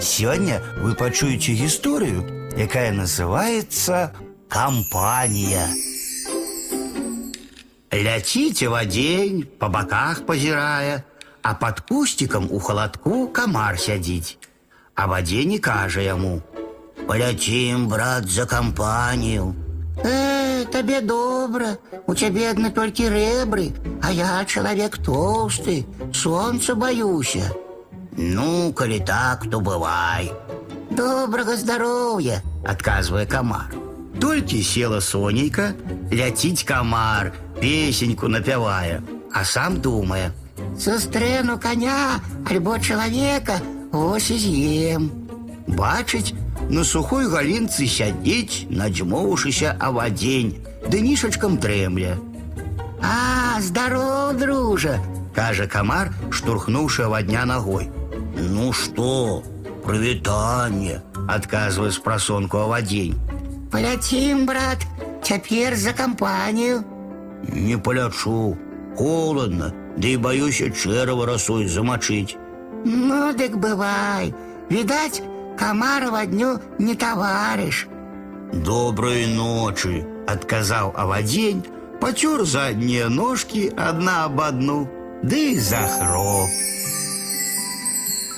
Сегодня вы почуете историю, якая называется «Компания». Ляціце вадзень, па баках пазірае, а пад кусцікам у халадку камар сядзіць. А вадзень і кажа яму: « Паляцім, брат, за кампанію. Э, табе добра, у цябе адны толькі рэбры, а я чалавек тоўсты, сонца баюся. Ну, калі так, то бывай. Добрага здароўя, адказвае камар. Толькі села сонейка, ляціць камар, песеньку напявае, а сам думае: Сустрэну коня альбо чалавека, ось і з'ем. Бачыць, на сухой галінцы сядзіць, надзьмоўшыся авадзень, ды нішачкам дрэмля. А, здоров, дружа, кажа камар, штурхнуўшы авадня ногой. Ну что, прывітанне, адказвае з прасонку авадзень. Паляцім, брат, цяпер за кампанію. Не палячу, холодно, да і баюся чэрава расой замачыць. Ну, дык бывай. Відаць, камарова дню не таварыш. Доброй ночи, адказаў авадзень, пацёр заднія ножкі адна аб адну, ды захроп.